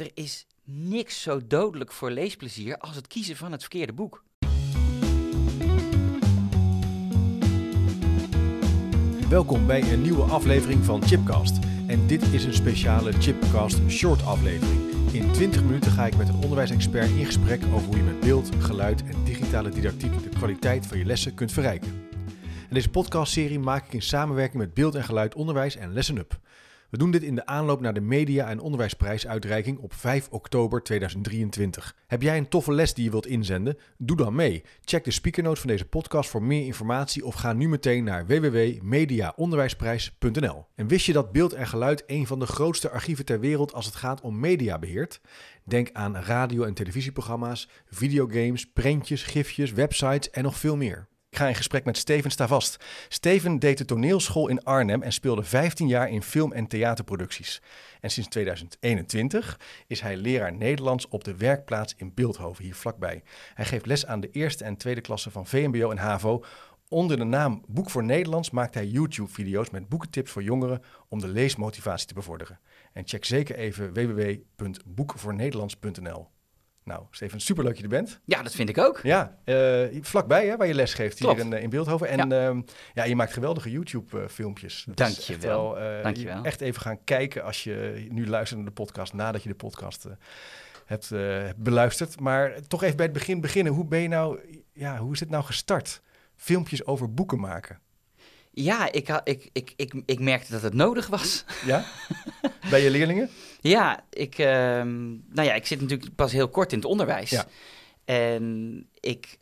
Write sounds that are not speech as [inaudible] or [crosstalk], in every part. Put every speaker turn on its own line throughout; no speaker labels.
er is niks zo dodelijk voor leesplezier als het kiezen van het verkeerde boek.
Welkom bij een nieuwe aflevering van Chipcast. En dit is een speciale Chipcast short aflevering. In 20 minuten ga ik met een onderwijsexpert in gesprek over hoe je met beeld, geluid en digitale didactiek de kwaliteit van je lessen kunt verrijken. En deze podcastserie maak ik in samenwerking met Beeld en Geluid Onderwijs en Lesson Up. We doen dit in de aanloop naar de Media- en Onderwijsprijsuitreiking op 5 oktober 2023. Heb jij een toffe les die je wilt inzenden? Doe dan mee. Check de speakernote van deze podcast voor meer informatie of ga nu meteen naar www.mediaonderwijsprijs.nl. En wist je dat beeld en geluid een van de grootste archieven ter wereld als het gaat om media beheert? Denk aan radio- en televisieprogramma's, videogames, prentjes, gifjes, websites en nog veel meer. Ga in gesprek met Steven Stavast. Steven deed de toneelschool in Arnhem en speelde 15 jaar in film- en theaterproducties. En sinds 2021 is hij leraar Nederlands op de werkplaats in Beeldhoven, hier vlakbij. Hij geeft les aan de eerste en tweede klasse van VMBO en HAVO. Onder de naam Boek voor Nederlands maakt hij YouTube-video's met boekentips voor jongeren om de leesmotivatie te bevorderen. En check zeker even www.boekvoornederlands.nl. Nou, Steven, superleuk dat je er bent.
Ja, dat vind ik ook.
Ja, uh, vlakbij hè, waar je les geeft
Klopt.
hier in, in Beeldhoven. En ja. Uh, ja, je maakt geweldige YouTube-filmpjes.
Dank je wel. Dank je wel.
Echt even gaan kijken als je nu luistert naar de podcast, nadat je de podcast hebt beluisterd. Maar toch even bij het begin beginnen. Hoe ben je nou, ja, hoe is dit nou gestart? Filmpjes over boeken maken.
Ja, ik, ik, ik, ik, ik merkte dat het nodig was.
Ja? [laughs] [laughs] Bij je leerlingen?
Ja, ik, uh, nou ja, ik zit natuurlijk pas heel kort in het onderwijs.
Ja.
En ik,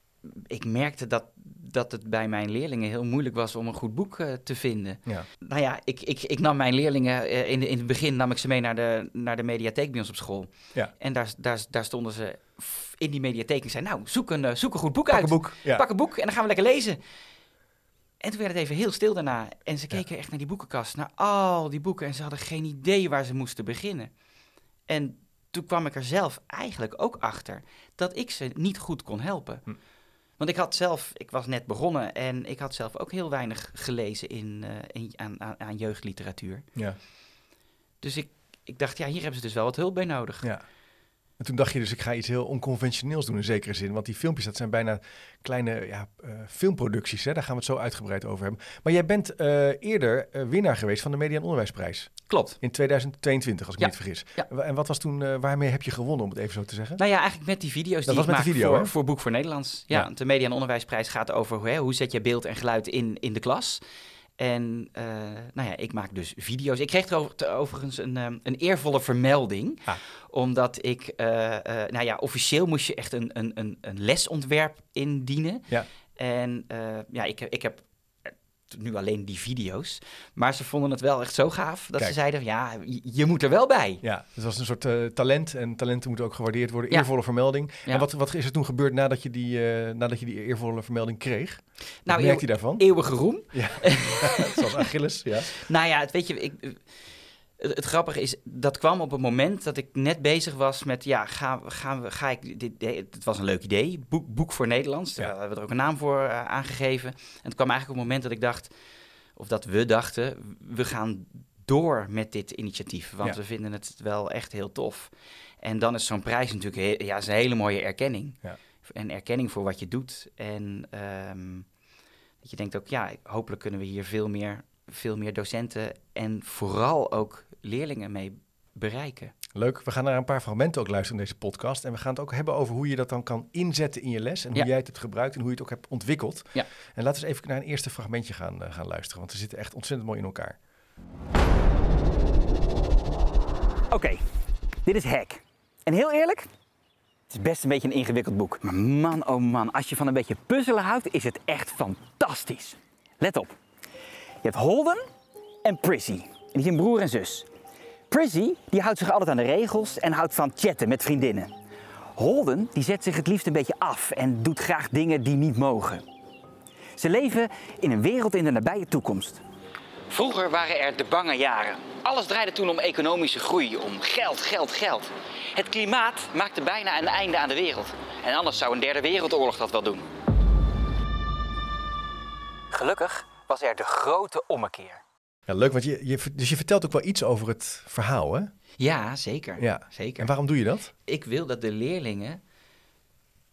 ik merkte dat, dat het bij mijn leerlingen heel moeilijk was om een goed boek uh, te vinden.
Ja.
Nou ja, ik, ik, ik nam mijn leerlingen, uh, in, in het begin nam ik ze mee naar de, naar de mediatheek bij ons op school.
Ja.
En daar, daar, daar stonden ze in die mediatheek en zeiden, nou, zoek een, uh, zoek een goed boek
Pak
uit.
een boek. Ja.
Pak een boek en dan gaan we lekker lezen. En toen werd het even heel stil daarna. En ze keken ja. echt naar die boekenkast, naar al die boeken. En ze hadden geen idee waar ze moesten beginnen. En toen kwam ik er zelf eigenlijk ook achter dat ik ze niet goed kon helpen.
Hm.
Want ik had zelf, ik was net begonnen en ik had zelf ook heel weinig gelezen in, uh, in aan, aan, aan, jeugdliteratuur.
Ja.
Dus ik, ik dacht, ja, hier hebben ze dus wel wat hulp bij nodig.
Ja. En toen dacht je dus, ik ga iets heel onconventioneels doen in zekere zin. Want die filmpjes, dat zijn bijna kleine ja, uh, filmproducties. Hè? Daar gaan we het zo uitgebreid over hebben. Maar jij bent uh, eerder uh, winnaar geweest van de Media- en Onderwijsprijs.
Klopt.
In 2022, als ik
ja.
me niet vergis.
Ja.
En wat was toen, waarmee heb je gewonnen, om het even zo te zeggen?
Nou ja, eigenlijk met die video's
dat
die
was
ik maak
de video,
voor, voor Boek voor Nederlands. Ja, de Media- en Onderwijsprijs gaat over hè, hoe zet je beeld en geluid in, in de klas. En uh, nou ja, ik maak dus video's. Ik kreeg er over, overigens een, um, een eervolle vermelding.
Ah.
Omdat ik, uh, uh, nou ja, officieel moest je echt een, een, een, een lesontwerp indienen.
Ja.
En ja, ik, ik heb nu alleen die video's. Maar ze vonden het wel echt zo gaaf dat
Kijk.
ze zeiden, ja, je, moet er wel bij.
Ja, dus dat was een soort uh, talent. En talenten moeten ook gewaardeerd worden.
Ja.
Eervolle vermelding.
Ja.
En wat, wat is er toen gebeurd nadat je die, uh, nadat je die eervolle vermelding kreeg?
Nou,
merkte je daarvan?
Eeuwige roem.
Ja, [laughs] zoals Achilles, ja. [laughs]
Nou ja, het, weet je, ik, het, het, grappige is, dat kwam op het moment dat ik net bezig was met, ja, ga, gaan we, ga ik, dit, dit, het was een leuk idee, boek, boek voor Nederlands,
Ja.
daar hebben we er ook een naam voor uh, aangegeven. En het kwam eigenlijk op het moment dat ik dacht, of dat we dachten, we gaan door met dit initiatief, want
Ja.
we vinden het wel echt heel tof. En dan is zo'n prijs natuurlijk, ja, is een hele mooie erkenning.
Ja.
Een erkenning voor wat je doet. En ehm, dat je denkt ook, ja, hopelijk kunnen we hier veel meer, veel meer docenten en vooral ook leerlingen mee bereiken.
Leuk. We gaan naar een paar fragmenten ook luisteren in deze podcast. En we gaan het ook hebben over hoe je dat dan kan inzetten in je les. En hoe
Ja.
jij het hebt gebruikt en hoe je het ook hebt ontwikkeld.
Ja.
En laten we eens even naar een eerste fragmentje gaan, eh, gaan luisteren. Want ze zitten echt ontzettend mooi in elkaar.
Oké, dit is Hack. En heel eerlijk, het is best een beetje een ingewikkeld boek. Maar man, oh man, als je van een beetje puzzelen houdt, is het echt fantastisch. Let op. Je hebt Holden en Prissy. En die zijn broer en zus. Prissy, die houdt zich altijd aan de regels en houdt van chatten met vriendinnen. Holden, die zet zich het liefst een beetje af en doet graag dingen die niet mogen. Ze leven in een wereld in de nabije toekomst. Vroeger waren er de bange jaren. Alles draaide toen om economische groei, om geld, geld, geld. Het klimaat maakte bijna een einde aan de wereld. En anders zou een derde wereldoorlog dat wel doen. Gelukkig was er de grote ommekeer.
Ja, leuk, want je, je, dus je vertelt ook wel iets over het verhaal, hè?
Ja, zeker.
Ja.
zeker.
En waarom doe je dat?
Ik wil dat de leerlingen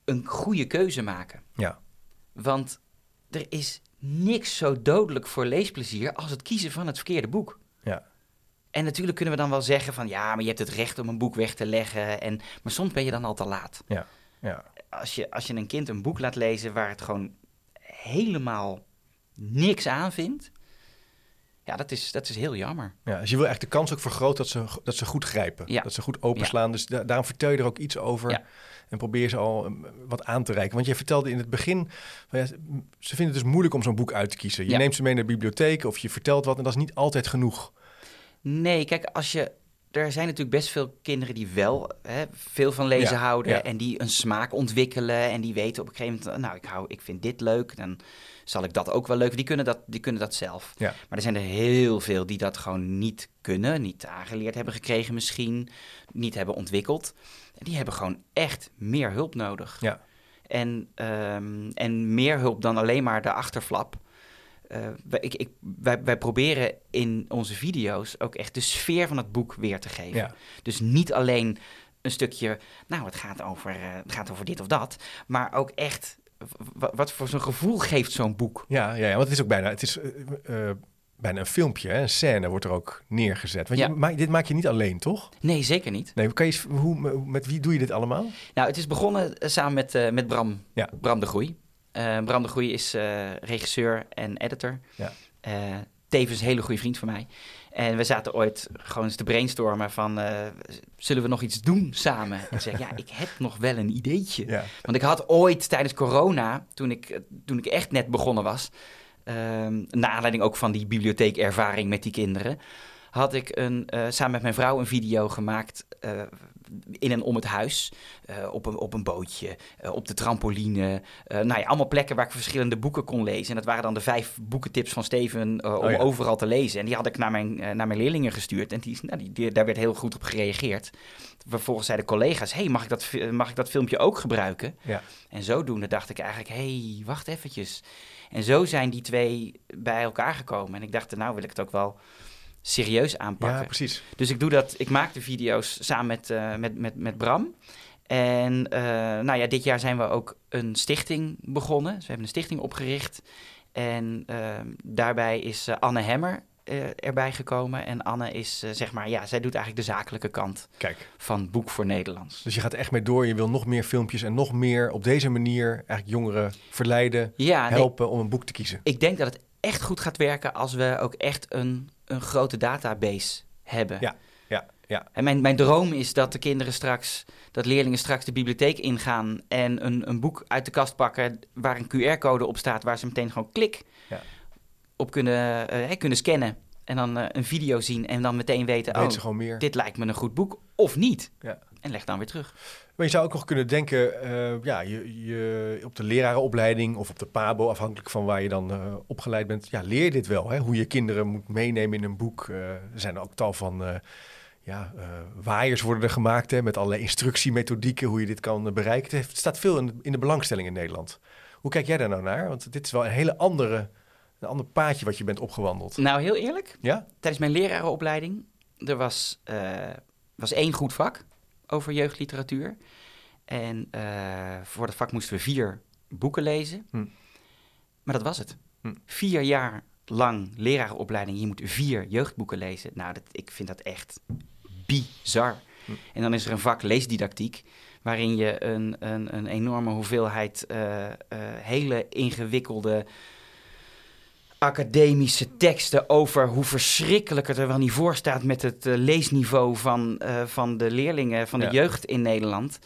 een goede keuze maken.
Ja.
Want er is niks zo dodelijk voor leesplezier als het kiezen van het verkeerde boek.
Ja.
En natuurlijk kunnen we dan wel zeggen van ja, maar je hebt het recht om een boek weg te leggen. En, maar soms ben je dan al te laat.
Ja. Ja.
Als je, als je een kind een boek laat lezen waar het gewoon helemaal niks aan vindt. Ja, dat is, dat is heel jammer.
Ja, dus je wil echt de kans ook vergroten dat ze, dat ze goed grijpen.
Ja.
Dat ze goed openslaan. Dus da- daarom vertel je er ook iets over.
Ja.
En probeer ze al um, wat aan te reiken. Want je vertelde in het begin... van ze vinden het dus moeilijk om zo'n boek uit te kiezen. Je neemt ze mee naar de bibliotheek of je vertelt wat. En dat is niet altijd genoeg.
Nee, kijk, als je. Er zijn natuurlijk best veel kinderen die wel hè, veel van lezen
Ja,
houden.
ja.
En die een smaak ontwikkelen. En die weten op een gegeven moment. Nou, ik, hou, ik vind dit leuk. Dan zal ik dat ook wel leuk. Die kunnen dat, die kunnen dat zelf.
Ja.
Maar er zijn er heel veel die dat gewoon niet kunnen. Niet aangeleerd hebben gekregen, misschien. Niet hebben ontwikkeld. En die hebben gewoon echt meer hulp nodig.
Ja.
En, ehm, en meer hulp dan alleen maar de achterflap. Eh, wij, ik, ik, wij, wij proberen in onze video's ook echt de sfeer van het boek weer te geven.
Ja.
Dus niet alleen een stukje, nou, het gaat over, eh, het gaat over dit of dat, maar ook echt, wat voor zo'n gevoel geeft zo'n boek?
Ja, ja, ja, want het is ook bijna... Het is, eh, bijna een filmpje, hè? een scène wordt er ook neergezet. Want
Ja.
je, ma- dit maak je niet alleen, toch?
Nee, zeker niet.
Nee, kan je, hoe, met wie doe je dit allemaal?
Nou, het is begonnen samen met, met Bram,
Ja.
Bram de Groei. Eh, Bram de Groei is eh, regisseur en editor.
Ja.
Eh, tevens een hele goede vriend van mij. En we zaten ooit gewoon eens te brainstormen van... zullen we nog iets doen samen? En ik zeg, ja, ik heb nog wel een ideetje.
Ja.
Want ik had ooit tijdens corona, toen ik, toen ik echt net begonnen was... ehm naar aanleiding ook van die bibliotheekervaring met die kinderen... had ik een, eh, samen met mijn vrouw een video gemaakt... eh, in en om het huis, eh, op, een, op een bootje, op de trampoline. nou ja, allemaal plekken waar ik verschillende boeken kon lezen. En dat waren dan de vijf boekentips van Steven om
Oh ja.
overal te lezen. En die had ik naar mijn, naar mijn leerlingen gestuurd. En die, nou, die, die- daar werd heel goed op gereageerd. Vervolgens zeiden collega's, hey, mag, ik dat, mag ik dat filmpje ook gebruiken?
Ja.
En zodoende dacht ik eigenlijk, hey, wacht eventjes. En zo zijn die twee bij elkaar gekomen. En ik dacht, nou wil ik het ook wel serieus aanpakken.
ja, precies.
Dus ik doe dat, ik maak de video's samen met, eh, met, met, met Bram. En eh, nou ja, dit jaar zijn we ook een stichting begonnen. Dus we hebben een stichting opgericht. En eh, daarbij is eh, Anne Hemmer erbij gekomen. En Anne is, zeg maar, ja, zij doet eigenlijk de zakelijke kant
Kijk,
van Boek voor Nederlands.
dus je gaat echt mee door. Je wil nog meer filmpjes en nog meer op deze manier eigenlijk jongeren verleiden,
Ja, nee,
helpen om een boek te kiezen.
ik denk dat het echt goed gaat werken als we ook echt een, een grote database hebben.
Ja. Ja, ja,
En mijn, mijn droom is dat de kinderen straks, dat leerlingen straks de bibliotheek ingaan en een, een boek uit de kast pakken waar een QR-code op staat, waar ze meteen gewoon klik
Ja.
op kunnen, hè, kunnen scannen. En dan eh, een video zien en dan meteen weten,
weten
oh,
ze gewoon meer.
dit lijkt me een goed boek of niet.
Ja.
En leg dan weer terug.
Maar je zou ook nog kunnen denken, eh, ja, je, je, op de lerarenopleiding of op de PABO, afhankelijk van waar je dan eh, opgeleid bent, ja, leer je dit wel. Hè? Hoe je kinderen moet meenemen in een boek. Eh, er zijn ook tal van ja, waaiers worden er gemaakt hè, met allerlei instructiemethodieken, hoe je dit kan bereiken. Het staat veel in de, in de belangstelling in Nederland. Hoe kijk jij daar nou naar? Want dit is wel een hele andere, een ander paadje wat je bent opgewandeld.
Nou, heel eerlijk,
Ja?
tijdens mijn lerarenopleiding, er was, was één goed vak over jeugdliteratuur. En eh, voor dat vak moesten we vier boeken lezen.
Hm.
Maar dat was het.
Hm.
Vier jaar lang lerarenopleiding, je moet vier jeugdboeken lezen. Nou, dat, ik vind dat echt bizar.
Hm.
En dan is er een vak leesdidactiek, waarin je een, een, een enorme hoeveelheid eh, eh, hele ingewikkelde academische teksten over hoe verschrikkelijk het er wel niet voor staat met het eh, leesniveau van, eh, van de leerlingen, van de
Ja.
jeugd in Nederland.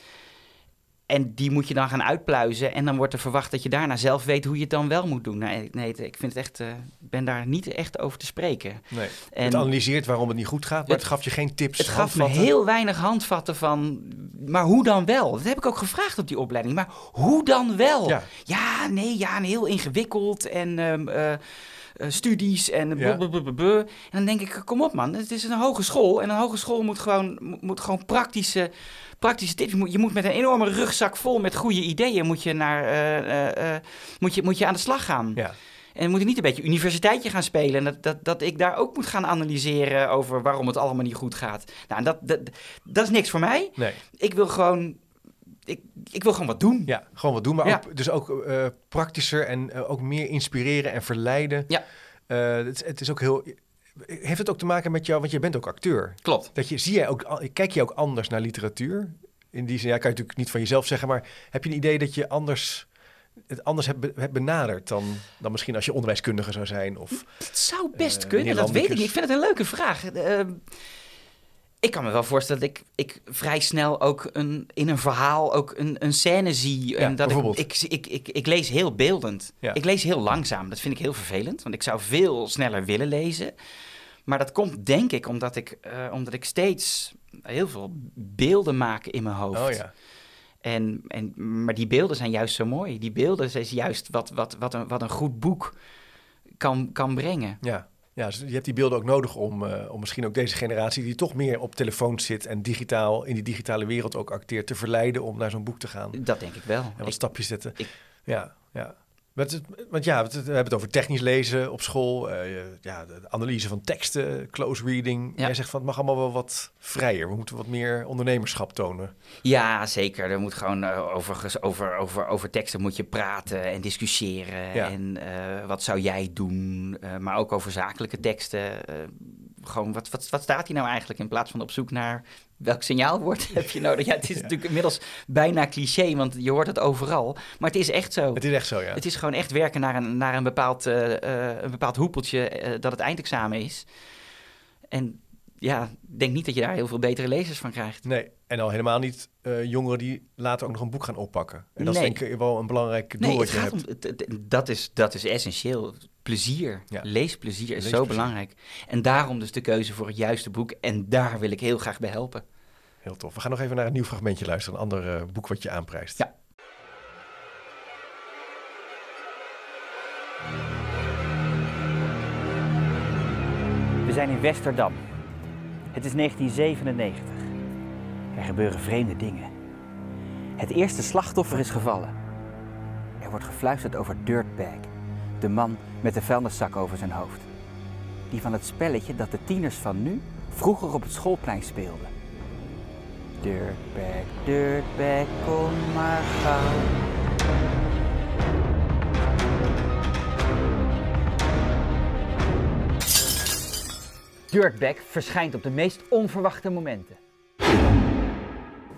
En die moet je dan gaan uitpluizen. En dan wordt er verwacht dat je daarna zelf weet hoe je het dan wel moet doen. Nee, nee ik vind het echt, eh, ben daar niet echt over te spreken.
Nee.
En
het analyseert waarom het niet goed gaat, maar het,
Het-
gaf je geen tips.
het gaf me heel weinig handvatten van, maar hoe dan wel? Dat heb ik ook gevraagd op die opleiding. Maar hoe dan wel?
Ja.
Ja, nee, ja, en heel ingewikkeld en ehm, eh, eh, studies en
Ja.
En dan denk ik, kom op man, het is een hogeschool. En een hogeschool moet gewoon, moet- gewoon praktische, praktische tips. Je moet, je moet met een enorme rugzak vol met goede ideeën moet je, naar, eh, eh, eh, moet je, moet je aan de slag gaan.
Ja.
En moet ik niet een beetje universiteitje gaan spelen. En dat, dat, dat ik daar ook moet gaan analyseren over waarom het allemaal niet goed gaat. Nou, en dat, dat, dat is niks voor mij.
Nee.
Ik wil gewoon, ik, ik wil gewoon wat doen.
Ja, gewoon wat doen. Maar
Ja.
ook, dus ook eh, praktischer en eh, ook meer inspireren en verleiden.
Ja.
Eh, het, het is ook heel... Heeft het ook te maken met jou, want je bent ook acteur.
Klopt.
Dat je, zie jij ook, kijk je ook anders naar literatuur? In die zin, ja, kan je natuurlijk niet van jezelf zeggen, maar heb je een idee dat je anders, het anders hebt, be- hebt benaderd dan, dan misschien als je onderwijskundige zou zijn? Of,
Het zou best kunnen, dat weet ik niet. Ik vind het een leuke vraag. Ik kan me wel voorstellen dat ik, ik vrij snel ook een, in een verhaal ook een, een scène zie.
Ja,
en dat ik,
bijvoorbeeld.
ik, ik, ik, ik lees heel beeldend.
Ja.
Ik lees heel langzaam. Dat vind ik heel vervelend, want ik zou veel sneller willen lezen. Maar dat komt denk ik omdat ik, eh, omdat ik steeds heel veel beelden maak in mijn hoofd.
oh ja,
En, en, maar die beelden zijn juist zo mooi. Die beelden is juist wat, wat, wat, een, wat een goed boek kan, kan brengen.
ja. Ja, dus je hebt die beelden ook nodig om, eh, om misschien ook deze generatie die toch meer op telefoon zit en digitaal in die digitale wereld ook acteert, te verleiden om naar zo'n boek te gaan.
Dat denk ik wel.
En wat
Ik-
stapjes zetten.
ik-
Ja, ja. Want, het, want ja, we hebben het over technisch lezen op school. eh, ja, de analyse van teksten, close reading.
Ja.
Jij zegt van het mag allemaal wel wat vrijer. We moeten wat meer ondernemerschap tonen.
Ja, zeker. Er moet gewoon eh, overigens over, over, over teksten moet je praten en discussiëren.
Ja.
En eh, wat zou jij doen? Maar ook over zakelijke teksten. Gewoon, wat, wat, wat staat hier nou eigenlijk? In plaats van op zoek naar welk signaalwoord [laughs] heb je nodig? Ja, het is
Ja.
natuurlijk inmiddels bijna cliché, want je hoort het overal. Maar het is echt zo.
Het is echt zo, ja.
Het is gewoon echt werken naar een, naar een, bepaald, eh, eh, een bepaald hoepeltje eh, dat het eindexamen is. En ja, ik denk niet dat je daar heel veel betere lezers van krijgt.
Nee, en al helemaal niet eh, jongeren die later ook nog een boek gaan oppakken. En dat
Nee.
is denk ik wel een belangrijk doel
Nee,
wat je
gaat
hebt.
om, het- het- dat, is, dat is essentieel. Plezier.
Ja.
Leesplezier is zo belangrijk. En daarom dus de keuze voor het juiste boek. En daar wil ik heel graag bij helpen.
Heel tof. We gaan nog even naar een nieuw fragmentje luisteren. Een ander eh, boek wat je aanprijst.
Ja.
We zijn in Westerdam. Het is 1997. Er gebeuren vreemde dingen. Het eerste slachtoffer is gevallen. Er wordt gefluisterd over Dirtbag, de man met de vuilniszak over zijn hoofd. Die van het spelletje dat de tieners van nu vroeger op het schoolplein speelden. Dirtbag, Dirtbag, kom maar gauw. Dirtbag verschijnt op de meest onverwachte momenten.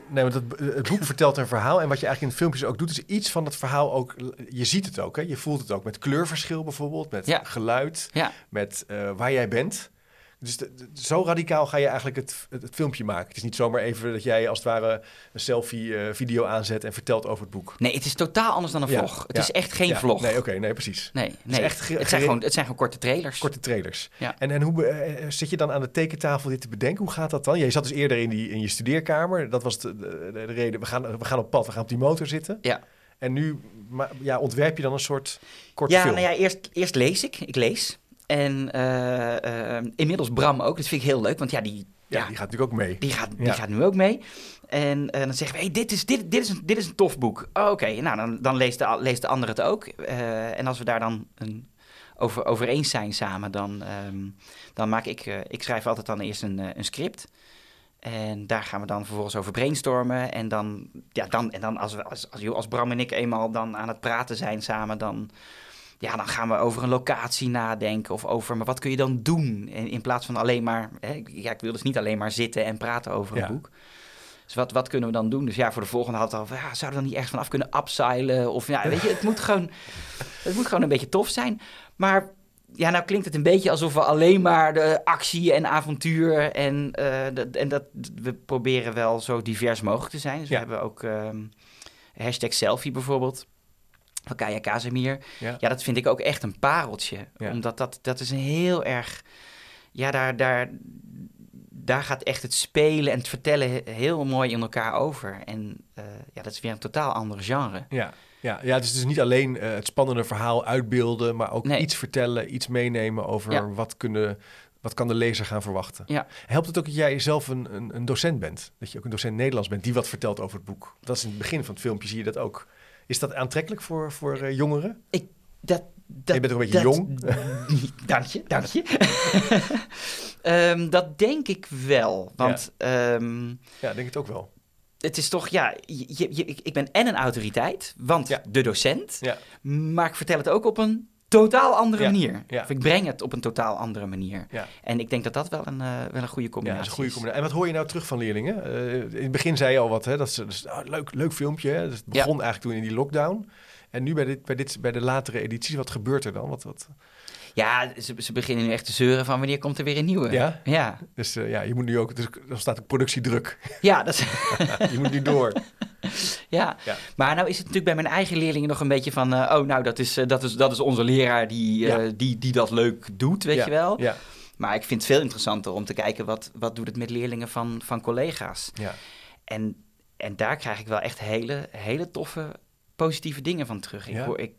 Nee, want het, het boek vertelt een verhaal. En wat je eigenlijk in het filmpje ook doet, is iets van het verhaal ook. Je ziet het ook, hè? je voelt het ook met kleurverschil bijvoorbeeld, met
Ja.
geluid,
Ja,
met eh, waar jij bent. Dus de- de- zo radicaal ga je eigenlijk het, het, het filmpje maken. Het is niet zomaar even dat jij als het ware een selfie-video aanzet en vertelt over het boek.
nee, het is totaal anders dan een
Ja,
vlog. Het
ja,
is echt geen
Ja,
vlog.
Nee, oké, nee, precies.
Nee, nee.
echt
het, zijn gewoon, het zijn gewoon korte trailers.
Korte trailers. En, en hoe eh, eh, zit je dan aan de tekentafel dit te bedenken? Hoe gaat dat dan? Jij zat dus eerder in, die, in je studeerkamer. Dat was de, de, de reden. We gaan, we gaan op pad, we gaan op die motor zitten.
Ja.
En nu ma- ja, ontwerp je dan een soort korte
Ja,
film.
nou ja, eerst, eerst lees ik. Ik lees. En eh, eh, inmiddels Bram ook. Dat vind ik heel leuk, want ja, die,
ja,
ja,
die gaat natuurlijk ook mee.
die, gaat, die
Ja.
gaat nu ook mee. En eh, dan zeggen we, hey, dit, is, dit, dit, is een, dit is een tof boek. Oh, Oké, nou, dan, dan leest, de, leest de ander het ook. Eh, en als we daar dan een, over, over eens zijn samen, dan, ehm, dan maak ik... ik schrijf altijd dan eerst een, een script. En daar gaan we dan vervolgens over brainstormen. En dan, ja, dan, en dan als, we, als, als, als Bram en ik eenmaal dan aan het praten zijn samen, dan, ja, dan gaan we over een locatie nadenken. Of over, maar wat kun je dan doen? In, in plaats van alleen maar, hè, ja, ik wil dus niet alleen maar zitten en praten over
Ja.
een boek. Dus wat, wat kunnen we dan doen? Dus ja, voor de volgende had al, ja, zouden we dan niet ergens vanaf kunnen upseilen? Of ja, weet je, het moet gewoon, het moet gewoon een beetje tof zijn. Maar ja, nou klinkt het een beetje alsof we alleen maar de actie en avontuur en, eh, dat- en dat we proberen wel zo divers mogelijk te zijn. Dus
Ja.
we hebben ook ehm, hashtag selfie bijvoorbeeld. Kaya Kazemir.
Ja.
Ja, dat vind ik ook echt een pareltje.
Ja.
Omdat dat, dat is een heel erg... Ja, daar, daar, daar gaat echt het spelen en het vertellen he- heel mooi in elkaar over. En eh, ja, dat is weer een totaal ander genre.
Ja, ja, ja, het is dus niet alleen eh, het spannende verhaal uitbeelden, maar ook
Nee.
iets vertellen, iets meenemen over
Ja.
wat, kunnen, wat kan de lezer gaan verwachten.
Ja.
Helpt het ook dat jij zelf een, een, een docent bent? Dat je ook een docent Nederlands bent die wat vertelt over het boek? Dat is in het begin van het filmpje, zie je dat ook. Is dat aantrekkelijk voor, voor eh, jongeren?
Dat, Dat,
je bent ook een beetje
dat-
jong. [laughs]
dank je, dank je. [laughs] Ehm, dat denk ik wel. Want ehm,
Ja, denk het ook wel.
het is toch, ja, je, je, ik, ik ben en een autoriteit, want
Ja.
de docent.
Ja.
Maar ik vertel het ook op een totaal andere
Ja,
manier.
ja.
Of ik breng het op een totaal andere manier.
Ja.
En ik denk dat dat wel een, eh, wel een goede
Ja,
combinatie
dat is een goede
is.
combinatie. En wat hoor je nou terug van leerlingen? Eh, in het begin zei je al wat, hè? Dat ze, dus, ah, leuk, leuk filmpje. Hè? Het begon eigenlijk toen in die lockdown. En nu bij, dit, bij, dit, bij de latere edities, wat gebeurt er dan? Wat, wat,
Ja, ze, ze beginnen nu echt te zeuren van wanneer komt er weer een nieuwe.
Ja?
Ja,
dus eh, ja, je moet nu ook, dus, dan staat ook productiedruk.
ja, dat is, [laughs]
je moet nu door.
ja.
Ja.
Maar nou is het natuurlijk bij mijn eigen leerlingen nog een beetje van... eh, oh, nou, dat is, eh, dat, is, dat is onze leraar die,
Ja.
die, die dat leuk doet, weet je wel.
Ja,
Maar ik vind het veel interessanter om te kijken... wat, wat doet het met leerlingen van, van collega's.
ja.
En, en daar krijg ik wel echt hele, hele toffe positieve dingen van terug. Ik hoor, ik,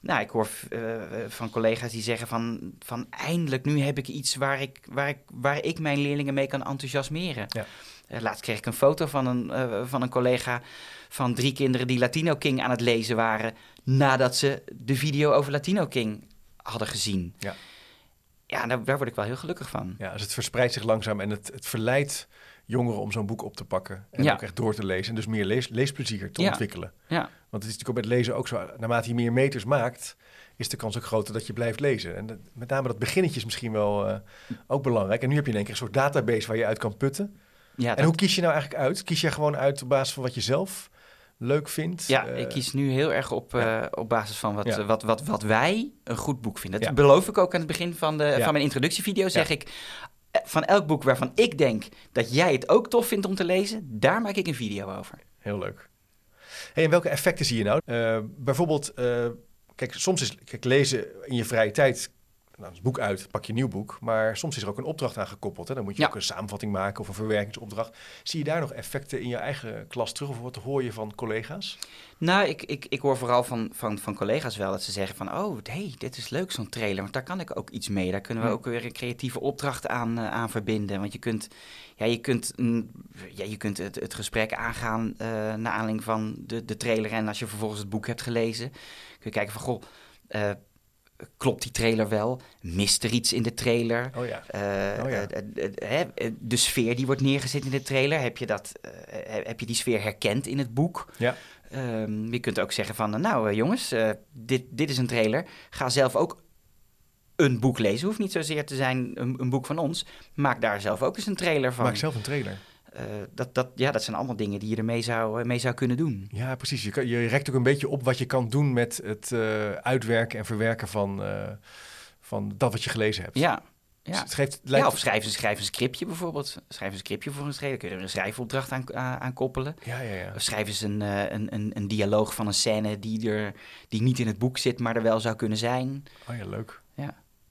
nou, ik hoor eh, van collega's die zeggen van, van eindelijk nu heb ik iets waar ik, waar ik, waar ik mijn leerlingen mee kan enthousiasmeren.
Ja.
Eh, laatst kreeg ik een foto van een, eh, van een collega van drie kinderen die Latino King aan het lezen waren nadat ze de video over Latino King hadden gezien.
Ja.
Ja, daar, daar word ik wel heel gelukkig van.
ja dus het verspreidt zich langzaam en het, het verleidt jongeren om zo'n boek op te pakken. En
Ja.
ook echt door te lezen. En dus meer lees, leesplezier te
Ja.
ontwikkelen.
Ja,
Want het is natuurlijk ook met lezen ook zo. Naarmate je meer meters maakt, is de kans ook groter dat je blijft lezen. En dat- met name dat beginnetje is misschien wel eh, ook belangrijk. En nu heb je in één keer een soort database waar je uit kan putten.
ja,
En
dat-
hoe kies je nou eigenlijk uit? Kies je gewoon uit op basis van wat je zelf leuk vindt?
Ja,
Eh,
ik kies nu heel erg op,
ja.
eh, op basis van wat,
Ja.
wat, wat, wat wij een goed boek vinden. Dat beloof ik ook aan het begin van, de, van mijn introductievideo. Zeg ik, van elk boek waarvan ik denk dat jij het ook tof vindt om te lezen, daar maak ik een video over.
Heel leuk. En welke effecten zie je nou? Eh, bijvoorbeeld, eh, kijk, soms is kijk, lezen in je vrije tijd. Nou, het boek uit, pak je een nieuw boek. Maar soms is er ook een opdracht aan gekoppeld. Hè? Dan moet je
Ja.
ook een samenvatting maken of een verwerkingsopdracht. Zie je daar nog effecten in je eigen klas terug? Of wat hoor je van collega's?
Nou, ik, ik, ik hoor vooral van, van, van collega's wel dat ze zeggen van... oh, hey, dit is leuk, zo'n trailer, want daar kan ik ook iets mee. Daar kunnen we ook weer een creatieve opdracht aan, eh, aan verbinden. Want je kunt, ja, je kunt, mm, ja, je kunt het, het gesprek aangaan eh naar aanleiding van de, de trailer... en als je vervolgens het boek hebt gelezen, kun je kijken van... goh, eh, klopt die trailer wel? Mist er iets in de trailer?
Oh ja.
Eh,
Oh ja.
eh, eh, de sfeer die wordt neergezet in de trailer, heb je, dat, heb je die sfeer herkend in het boek?
Ja.
Ehm, je kunt ook zeggen van, nou jongens, dit, dit is een trailer. Ga zelf ook een boek lezen. Hoeft niet zozeer te zijn een, een boek van ons. Maak daar zelf ook eens een trailer van.
Maak zelf een trailer.
Eh, dat, dat, ja, dat zijn allemaal dingen die je ermee zou, eh, mee zou kunnen doen.
Ja, precies. Je, kan, je rekt ook een beetje op wat je kan doen met het eh, uitwerken en verwerken van, van dat wat je gelezen hebt.
Ja,
Dus
ja.
het geeft,
ja
lijkt,
of schrijf, een- schrijf een scriptje bijvoorbeeld. Schrijf een scriptje voor een trailer. Kun je er een schrijfopdracht aan, aan, koppelen.
ja, ja, ja.
Of schrijf eens een, een, een, een dialoog van een scène die, er, die niet in het boek zit, maar er wel zou kunnen zijn.
Oh ja, leuk.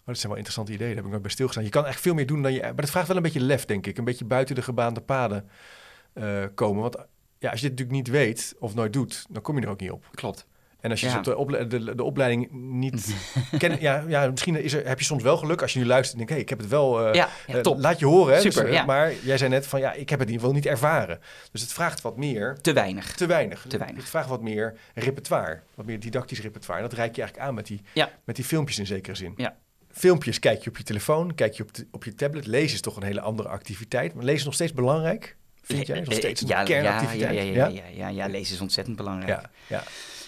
Ja.
Oh, dat zijn wel interessante ideeën. Daar heb ik nooit bij stilgestaan. Je kan echt veel meer doen dan je... Maar dat vraagt wel een beetje lef, denk ik. Een beetje buiten de gebaande paden eh, komen. Want ja, als je dit natuurlijk niet weet of nooit doet, dan kom je er ook niet op.
Klopt.
En als je
Ja.
dus op de, ople- de, de opleiding niet [laughs] kent... Ja, ja, misschien is er, heb je soms wel geluk als je nu luistert en denkt... hé, ik heb het wel... eh,
Ja, ja
eh,
top.
laat je horen, hè.
Super,
Dus,
ja.
Maar jij zei net van, ja, ik heb het in ieder geval niet ervaren. Dus het vraagt wat meer...
Te weinig.
Te weinig.
Te weinig.
Het vraagt wat meer repertoire. Wat meer didactisch repertoire. En dat reik je eigenlijk aan met die, met die filmpjes in zekere zin.
Ja.
Filmpjes kijk je op je telefoon, kijk je op, de- op je tablet. Lezen is toch een hele andere activiteit. Maar lezen is nog steeds belangrijk, vind jij? Is nog
Eh,
steeds een
ja,
kernactiviteit?
Ja, ja, ja, ja, ja, ja, lezen is ontzettend belangrijk.
ja, ja.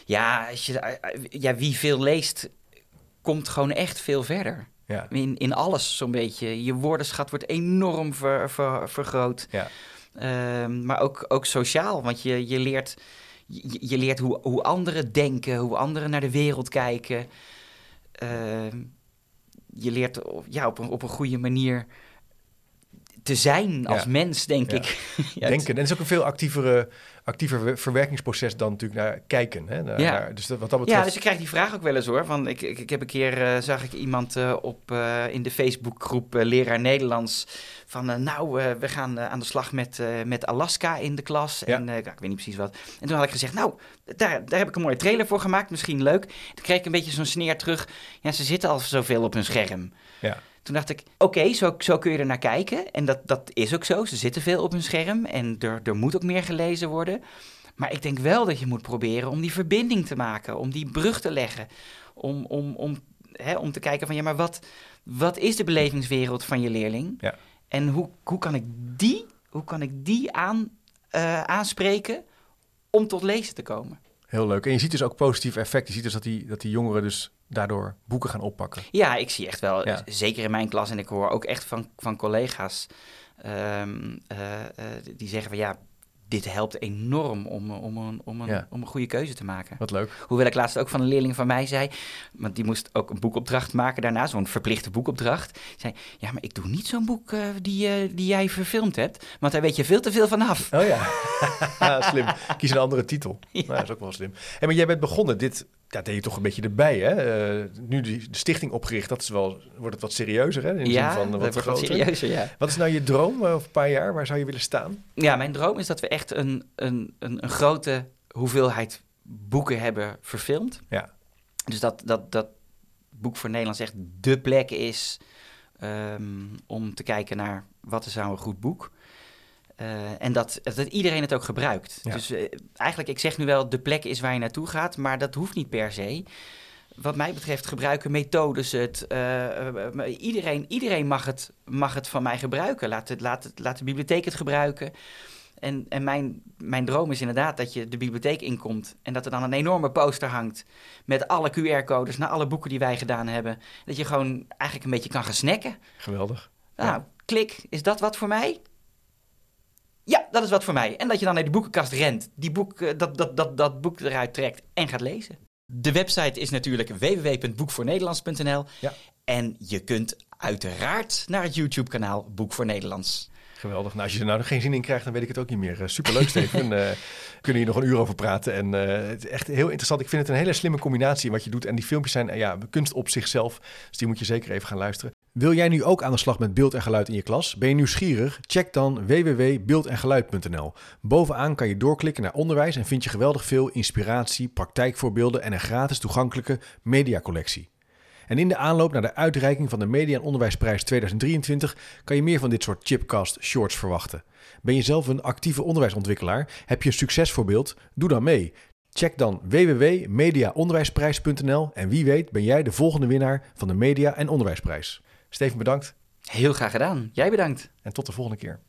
Ja, als je, eh, eh, ja, wie veel leest, komt gewoon echt veel verder.
ja.
In, in alles zo'n beetje. Je woordenschat wordt enorm ver- ver- vergroot.
ja.
Ehm, maar ook, ook sociaal, want je, je leert, je, je leert hoe, hoe anderen denken, hoe anderen naar de wereld kijken. Ehm, je leert ja, op, een, op een goede manier te zijn als
Ja.
mens, denk
Ja.
ik. [laughs] Ja,
Denken. En het is ook een veel actievere, actiever we- verwerkingsproces dan natuurlijk naar kijken. Hè? Naar,
Ja.
naar- dus dat, wat dat betreft...
Ja, dus ik krijg die vraag ook wel eens hoor. Van, ik, ik, ik heb een keer, eh, zag ik iemand eh, op, eh, in de Facebookgroep Leraar Nederlands... van nou, we gaan aan de slag met, met Alaska in de klas.
Ja.
En ik weet niet precies wat. En toen had ik gezegd, nou, daar, daar heb ik een mooie trailer voor gemaakt. Misschien leuk. Toen kreeg ik een beetje zo'n sneer terug. Ja, ze zitten al zoveel op hun scherm.
Ja.
Toen dacht ik, oké, zo, zo kun je er naar kijken. En dat, dat is ook zo. Ze zitten veel op hun scherm. En er, er moet ook meer gelezen worden. Maar ik denk wel dat je moet proberen om die verbinding te maken. Om die brug te leggen. Om, om, om hè, om te kijken van ja, maar wat, wat is de belevingswereld van je leerling?
Ja.
En hoe, hoe kan ik die, hoe kan ik die aan, eh, aanspreken om tot lezen te komen?
Heel leuk. En je ziet dus ook positief effect. Je ziet dus dat die, dat die jongeren dus daardoor boeken gaan oppakken.
Ja, ik zie echt wel,
Ja.
zeker in mijn klas, en ik hoor ook echt van, van collega's ehm, eh, eh, die zeggen van ja, dit helpt enorm om, om, een, om, een,
Ja.
om een goede keuze te maken.
Wat leuk.
Hoewel ik laatst ook van een leerling van mij zei, want die moest ook een boekopdracht maken daarna, zo'n verplichte boekopdracht. Zei, ja, maar ik doe niet zo'n boek eh, die, die jij verfilmd hebt, want daar weet je veel te veel van af.
Oh ja, Ja, [laughs] slim. Kies een andere titel. [laughs]
Ja.
Nou, dat is ook wel slim. Hey, maar jij bent begonnen, dit ja, deed je toch een beetje erbij, hè? Eh, nu die, de stichting opgericht, dat is wel, wordt het wat serieuzer, hè? In de
ja,
zin van eh,
dat
wat
wordt wat serieuzer, ja.
Wat is nou je droom eh, over een paar jaar? Waar zou je willen staan?
Ja, mijn droom is dat we echt een, een, een, een grote hoeveelheid boeken hebben verfilmd.
Ja.
Dus dat, dat, dat Boek voor Nederlands echt dé plek is ehm, om te kijken naar wat is nou een goed boek. Eh, en dat, dat iedereen het ook gebruikt.
Ja.
Dus eh, eigenlijk, ik zeg nu wel, de plek is waar je naartoe gaat, maar dat hoeft niet per se. Wat mij betreft gebruiken methodes het. eh, iedereen, iedereen mag, het, mag het van mij gebruiken. Laat, het, laat, het, laat de bibliotheek het gebruiken. En, en mijn, mijn droom is inderdaad dat je de bibliotheek inkomt en dat er dan een enorme poster hangt met alle QR-codes naar alle boeken die wij gedaan hebben. Dat je gewoon eigenlijk een beetje kan gaan snacken.
Geweldig.
Nou,
Ja.
klik, is dat wat voor mij? Ja, dat is wat voor mij. En dat je dan naar de boekenkast rent, die boek, eh, dat, dat, dat, dat boek eruit trekt en gaat lezen. De website is natuurlijk www.boekvoornederlands.nl.
Ja.
En je kunt uiteraard naar het YouTube-kanaal Boek voor Nederlands.
Geweldig. Nou, als je er nou nog geen zin in krijgt, dan weet ik het ook niet meer. Eh, superleuk, Steven. [laughs] Eh, we kunnen hier nog een uur over praten. En eh, het is echt heel interessant. Ik vind het een hele slimme combinatie wat je doet. En die filmpjes zijn ja, kunst op zichzelf. Dus die moet je zeker even gaan luisteren. Wil jij nu ook aan de slag met beeld en geluid in je klas? Ben je nieuwsgierig? Check dan www.beeldengeluid.nl. Bovenaan kan je doorklikken naar onderwijs en vind je geweldig veel inspiratie, praktijkvoorbeelden en een gratis toegankelijke mediacollectie. En in de aanloop naar de uitreiking van de Media en Onderwijsprijs 2023 kan je meer van dit soort chipcast shorts verwachten. Ben je zelf een actieve onderwijsontwikkelaar? Heb je een succesvoorbeeld? Doe dan mee. Check dan www.mediaonderwijsprijs.nl en wie weet ben jij de volgende winnaar van de Media en Onderwijsprijs. Steven, bedankt.
Heel graag gedaan. Jij bedankt.
En tot de volgende keer.